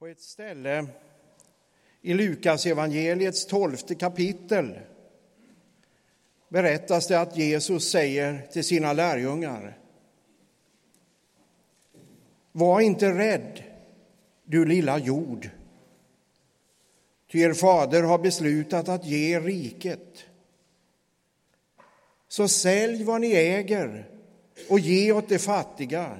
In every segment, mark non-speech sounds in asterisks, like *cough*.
På ett ställe i Lukas evangeliets tolfte kapitel berättas det att Jesus säger till sina lärjungar Var inte rädd, du lilla jord, ty er fader har beslutat att ge er riket. Så sälj vad ni äger och ge åt de fattiga.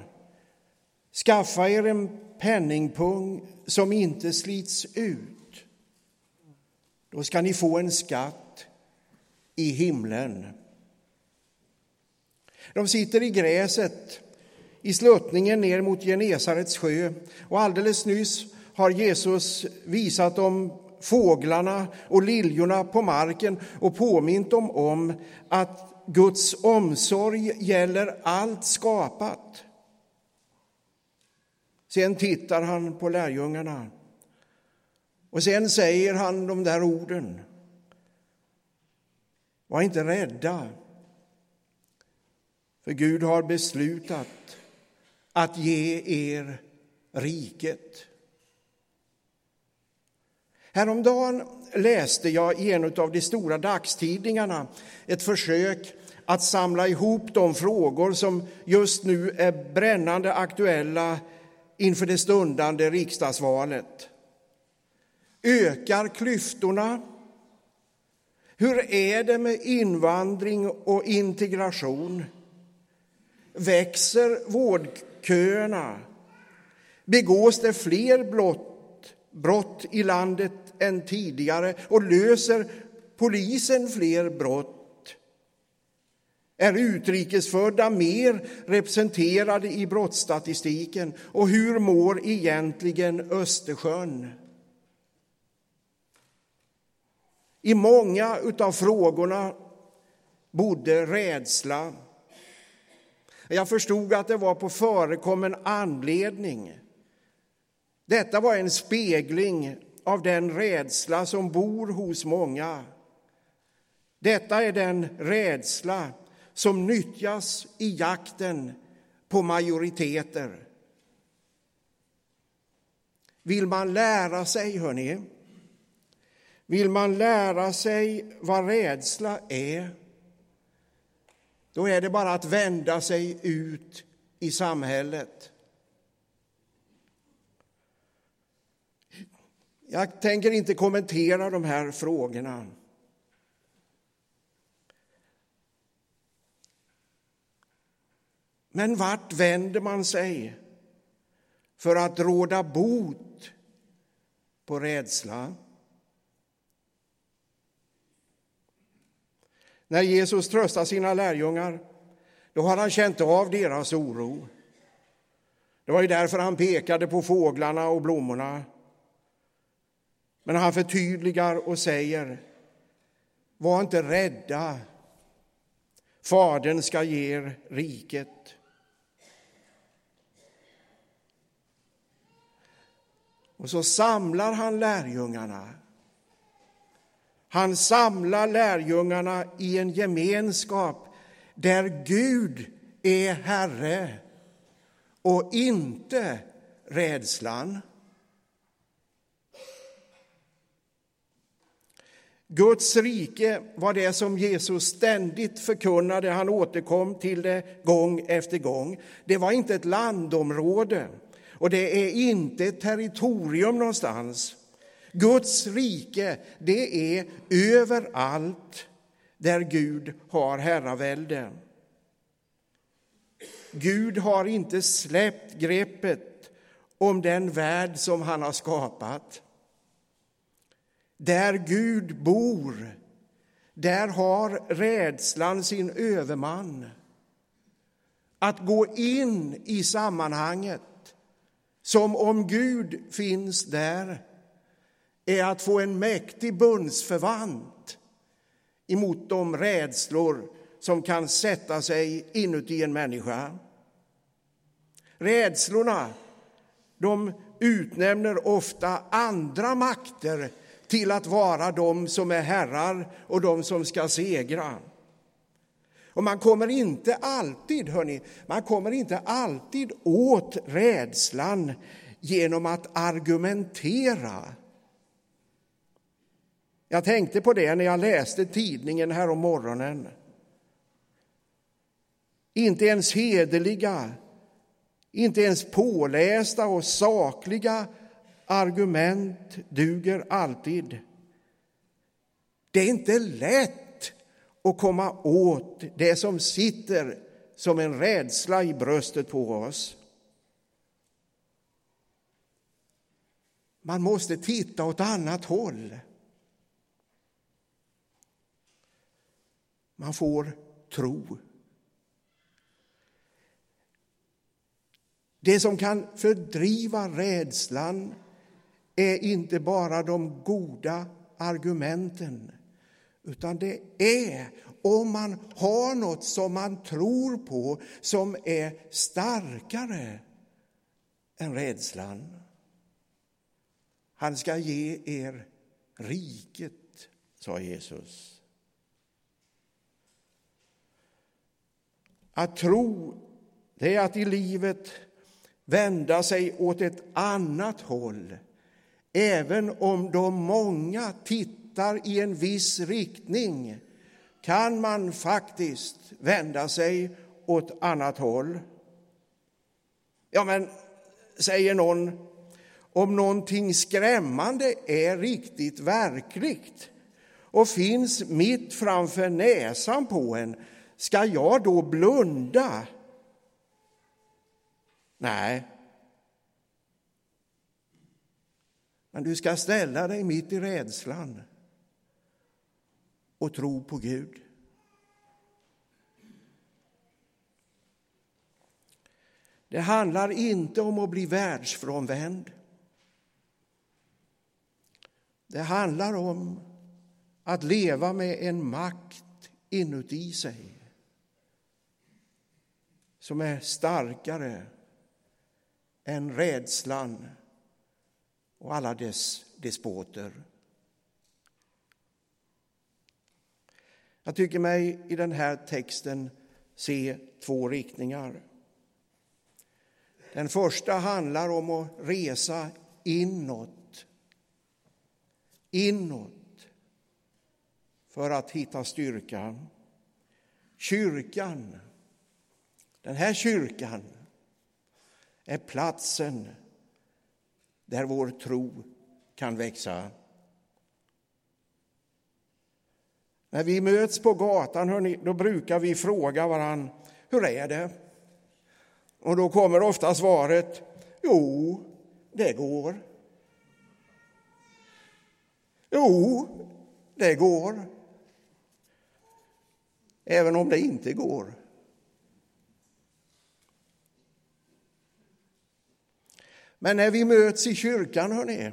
Skaffa er en penningpung som inte slits ut. Då ska ni få en skatt i himlen. De sitter i gräset i sluttningen ner mot Genesarets sjö och alldeles nyss har Jesus visat dem fåglarna och liljorna på marken och påmint dem om att Guds omsorg gäller allt skapat. Sen tittar han på lärjungarna och sen säger han de där orden. Var inte rädda, för Gud har beslutat att ge er riket. Häromdagen läste jag i en av de stora dagstidningarna ett försök att samla ihop de frågor som just nu är brännande aktuella inför det stundande riksdagsvalet. Ökar klyftorna? Hur är det med invandring och integration? Växer vårdköerna? Begås det fler brott, brott i landet än tidigare och löser polisen fler brott? Är utrikesfödda mer representerade i brottsstatistiken? Och hur mår egentligen Östersjön? I många av frågorna bodde rädsla. Jag förstod att det var på förekommen anledning. Detta var en spegling av den rädsla som bor hos många. Detta är den rädsla som nyttjas i jakten på majoriteter. Vill man lära sig, hörni, vill man lära sig vad rädsla är då är det bara att vända sig ut i samhället. Jag tänker inte kommentera de här frågorna. Men vart vänder man sig för att råda bot på rädsla? När Jesus tröstar sina lärjungar då har han känt av deras oro. Det var ju därför han pekade på fåglarna och blommorna. Men han förtydligar och säger Var inte rädda. Fadern ska ge er riket. Och så samlar han lärjungarna. Han samlar lärjungarna i en gemenskap där Gud är Herre och inte rädslan. Guds rike var det som Jesus ständigt förkunnade. Han återkom till det gång efter gång. Det var inte ett landområde. Och det är inte ett territorium någonstans. Guds rike, det är överallt där Gud har herravälde. Gud har inte släppt greppet om den värld som han har skapat. Där Gud bor, där har rädslan sin överman. Att gå in i sammanhanget som om Gud finns där, är att få en mäktig bundsförvant emot de rädslor som kan sätta sig inuti en människa. Rädslorna de utnämner ofta andra makter till att vara de som är herrar och de som ska segra. Och man kommer inte alltid, hörni, man kommer inte alltid åt rädslan genom att argumentera. Jag tänkte på det när jag läste tidningen här om morgonen. Inte ens hederliga, inte ens pålästa och sakliga argument duger alltid. Det är inte lätt och komma åt det som sitter som en rädsla i bröstet på oss. Man måste titta åt annat håll. Man får tro. Det som kan fördriva rädslan är inte bara de goda argumenten utan det är om man har något som man tror på som är starkare än rädslan. Han ska ge er riket, sa Jesus. Att tro, det är att i livet vända sig åt ett annat håll även om de många tittar i en viss riktning kan man faktiskt vända sig åt annat håll. Ja, men, säger någon, om någonting skrämmande är riktigt verkligt och finns mitt framför näsan på en, ska jag då blunda? Nej. Men du ska ställa dig mitt i rädslan och tro på Gud. Det handlar inte om att bli världsfrånvänd. Det handlar om att leva med en makt inuti sig som är starkare än rädslan och alla dess despoter. Jag tycker mig i den här texten se två riktningar. Den första handlar om att resa inåt. Inåt för att hitta styrka. Kyrkan, den här kyrkan, är platsen där vår tro kan växa. När vi möts på gatan hörni, då brukar vi fråga varann, hur är det? Och då kommer ofta svaret, jo, det går. Jo, det går. Även om det inte går. Men när vi möts i kyrkan, hörni,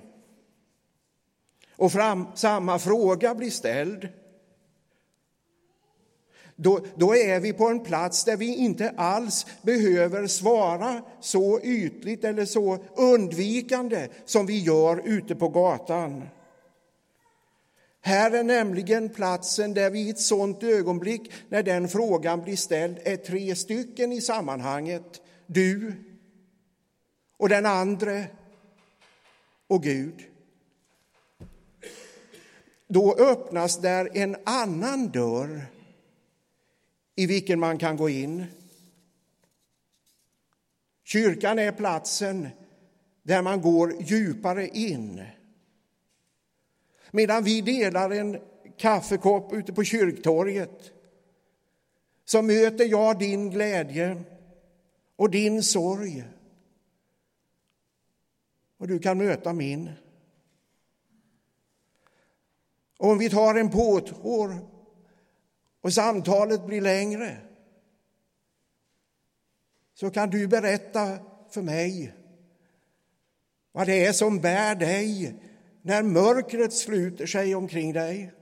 och fram, samma fråga blir ställd då, då, är vi på en plats där vi inte alls behöver svara så ytligt eller så undvikande som vi gör ute på gatan. Här är nämligen platsen där vi i ett sådant ögonblick, när den frågan blir ställd, är tre stycken i sammanhanget. Du och den andre och Gud. Då öppnas där en annan dörr i vilken man kan gå in. Kyrkan är platsen där man går djupare in. Medan vi delar en kaffekopp ute på kyrktorget så möter jag din glädje och din sorg. Och du kan möta min. Och om vi tar en påtår och samtalet blir längre så kan du berätta för mig vad det är som bär dig när mörkret sluter sig omkring dig.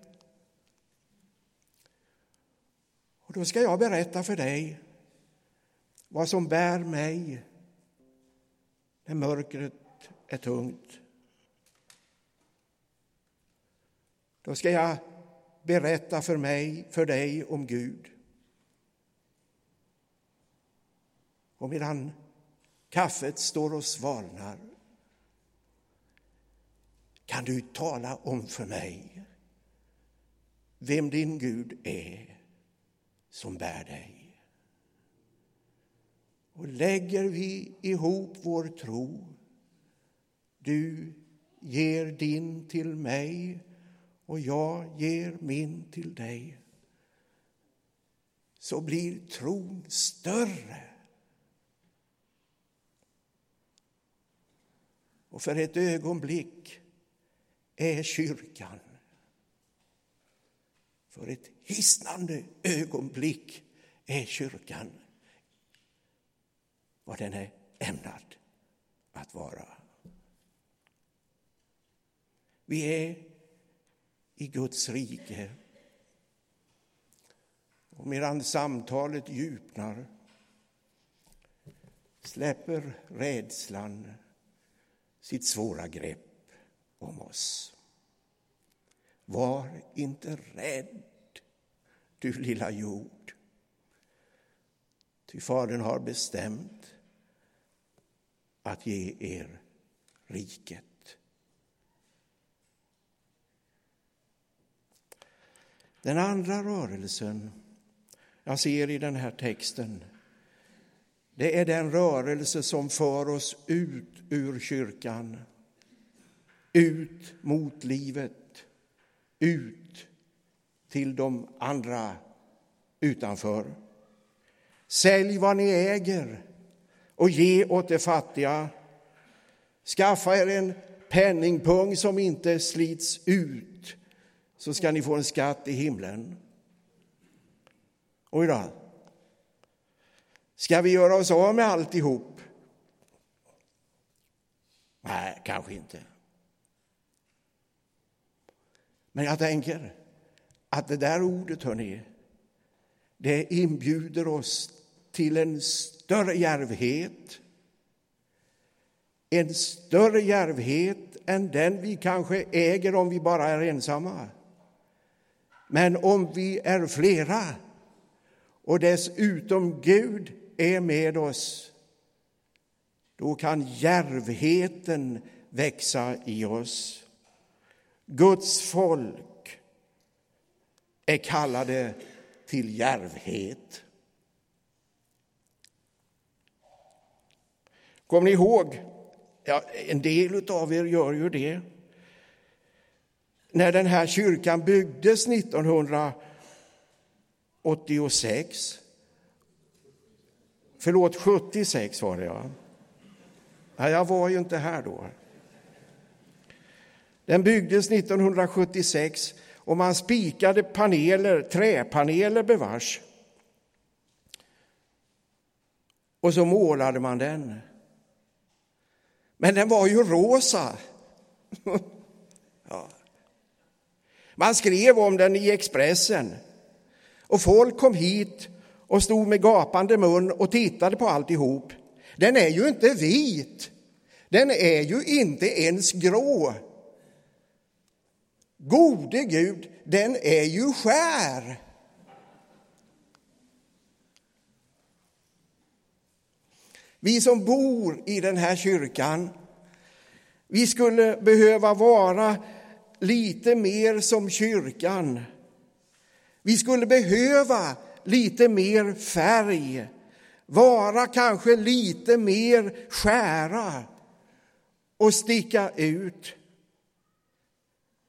Och då ska jag berätta för dig vad som bär mig när mörkret är tungt. Då ska jag berätta för mig, för dig om Gud. Och medan kaffet står och svalnar kan du tala om för mig vem din Gud är som bär dig. Och lägger vi ihop vår tro, du ger din till mig och jag ger min till dig, så blir tron större. Och för ett ögonblick är kyrkan för ett hisnande ögonblick är kyrkan vad den är ämnad att vara. Vi är i Guds rike. Och medan samtalet djupnar släpper rädslan sitt svåra grepp om oss. Var inte rädd, du lilla jord. Ty Fadern har bestämt att ge er riket. Den andra rörelsen jag ser i den här texten det är den rörelse som för oss ut ur kyrkan, ut mot livet ut till de andra utanför. Sälj vad ni äger och ge åt de fattiga. Skaffa er en penningpung som inte slits ut så ska ni få en skatt i himlen. Oj då. Ska vi göra oss av med alltihop? Nej, kanske inte. Men jag tänker att det där ordet, hörni, det inbjuder oss till en större järvhet. En större järvhet än den vi kanske äger om vi bara är ensamma. Men om vi är flera och dessutom Gud är med oss då kan järvheten växa i oss. Guds folk är kallade till järvhet. Kommer ni ihåg? Ja, en del av er gör ju det. När den här kyrkan byggdes 1986 Förlåt, 76 var det, ja. Nej, jag var ju inte här då. Den byggdes 1976 och man spikade paneler, träpaneler bevars. Och så målade man den. Men den var ju rosa. *laughs* ja. Man skrev om den i Expressen. Och folk kom hit och stod med gapande mun och tittade på alltihop. Den är ju inte vit. Den är ju inte ens grå. Gode Gud, den är ju skär. Vi som bor i den här kyrkan, vi skulle behöva vara lite mer som kyrkan. Vi skulle behöva lite mer färg, vara kanske lite mer skära och sticka ut.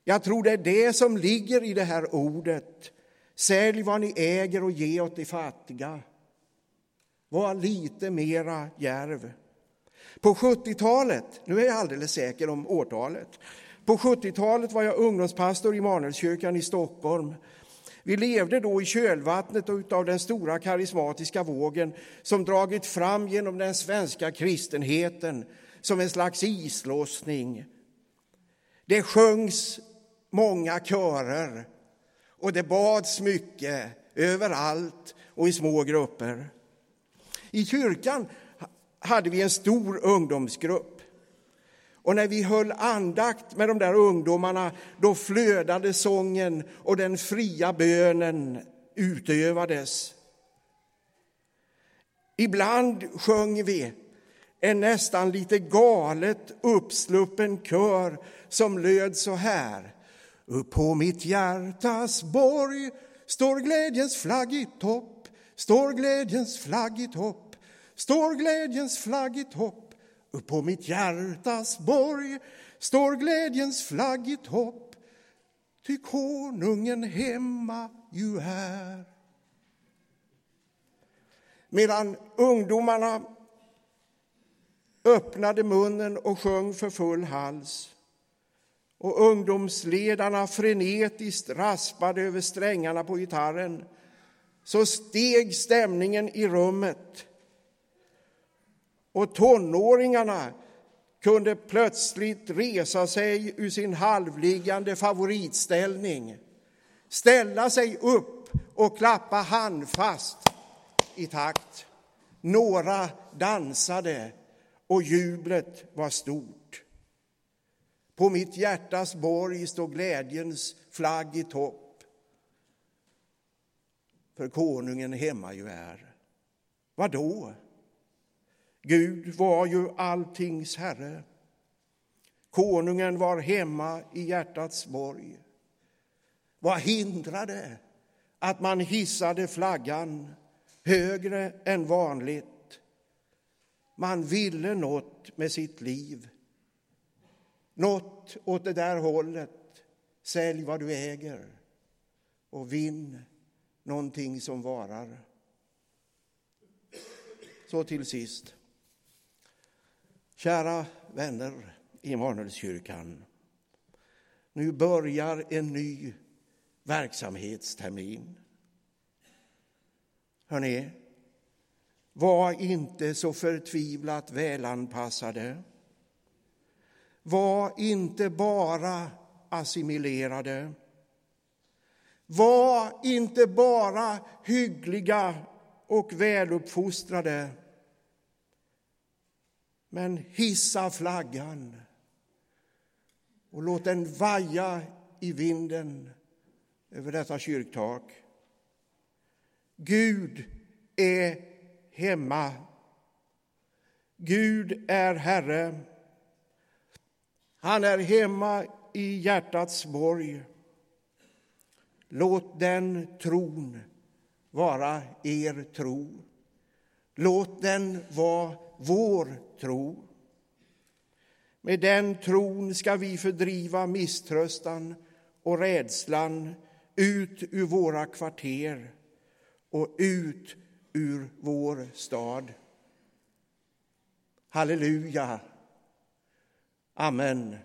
Jag tror det är det som ligger i det här ordet. Sälj vad ni äger och ge åt de fattiga. Var lite mera järv. På 70-talet, nu är jag alldeles säker om årtalet, på 70-talet var jag ungdomspastor i Manuelskyrkan i Stockholm. Vi levde då i kölvattnet av den stora karismatiska vågen som dragit fram genom den svenska kristenheten som en slags islossning. Det sjöngs många körer och det bads mycket överallt och i små grupper. I kyrkan hade vi en stor ungdomsgrupp. Och när vi höll andakt med de där ungdomarna då flödade sången och den fria bönen utövades. Ibland sjöng vi en nästan lite galet uppsluppen kör som löd så här. Upp på mitt hjärtas borg står glädjens flagg i topp, står glädjens flagg i topp, står glädjens flagg i topp. Upp på mitt hjärtas borg står glädjens flagg i topp, ty konungen hemma ju är. Medan ungdomarna öppnade munnen och sjöng för full hals och ungdomsledarna frenetiskt raspade över strängarna på gitarren så steg stämningen i rummet. Och tonåringarna kunde plötsligt resa sig ur sin halvliggande favoritställning ställa sig upp och klappa handfast i takt. Några dansade och jublet var stort. På mitt hjärtas borg står glädjens flagg i topp. För konungen hemma ju är. Vad då? Gud var ju alltings herre. Konungen var hemma i hjärtats borg. Vad hindrade att man hissade flaggan högre än vanligt? Man ville något med sitt liv. Något åt det där hållet. Sälj vad du äger och vinn någonting som varar. Så till sist. Kära vänner i Immanuelskyrkan. Nu börjar en ny verksamhetstermin. Hörrni, var inte så förtvivlat välanpassade. Var inte bara assimilerade. Var inte bara hyggliga och väluppfostrade. Men hissa flaggan och låt den vaja i vinden över detta kyrktak. Gud är hemma. Gud är Herre. Han är hemma i hjärtats borg. Låt den tron vara er tro. Låt den vara vår tro. Med den tron ska vi fördriva misströstan och rädslan ut ur våra kvarter och ut ur vår stad. Halleluja. Amen.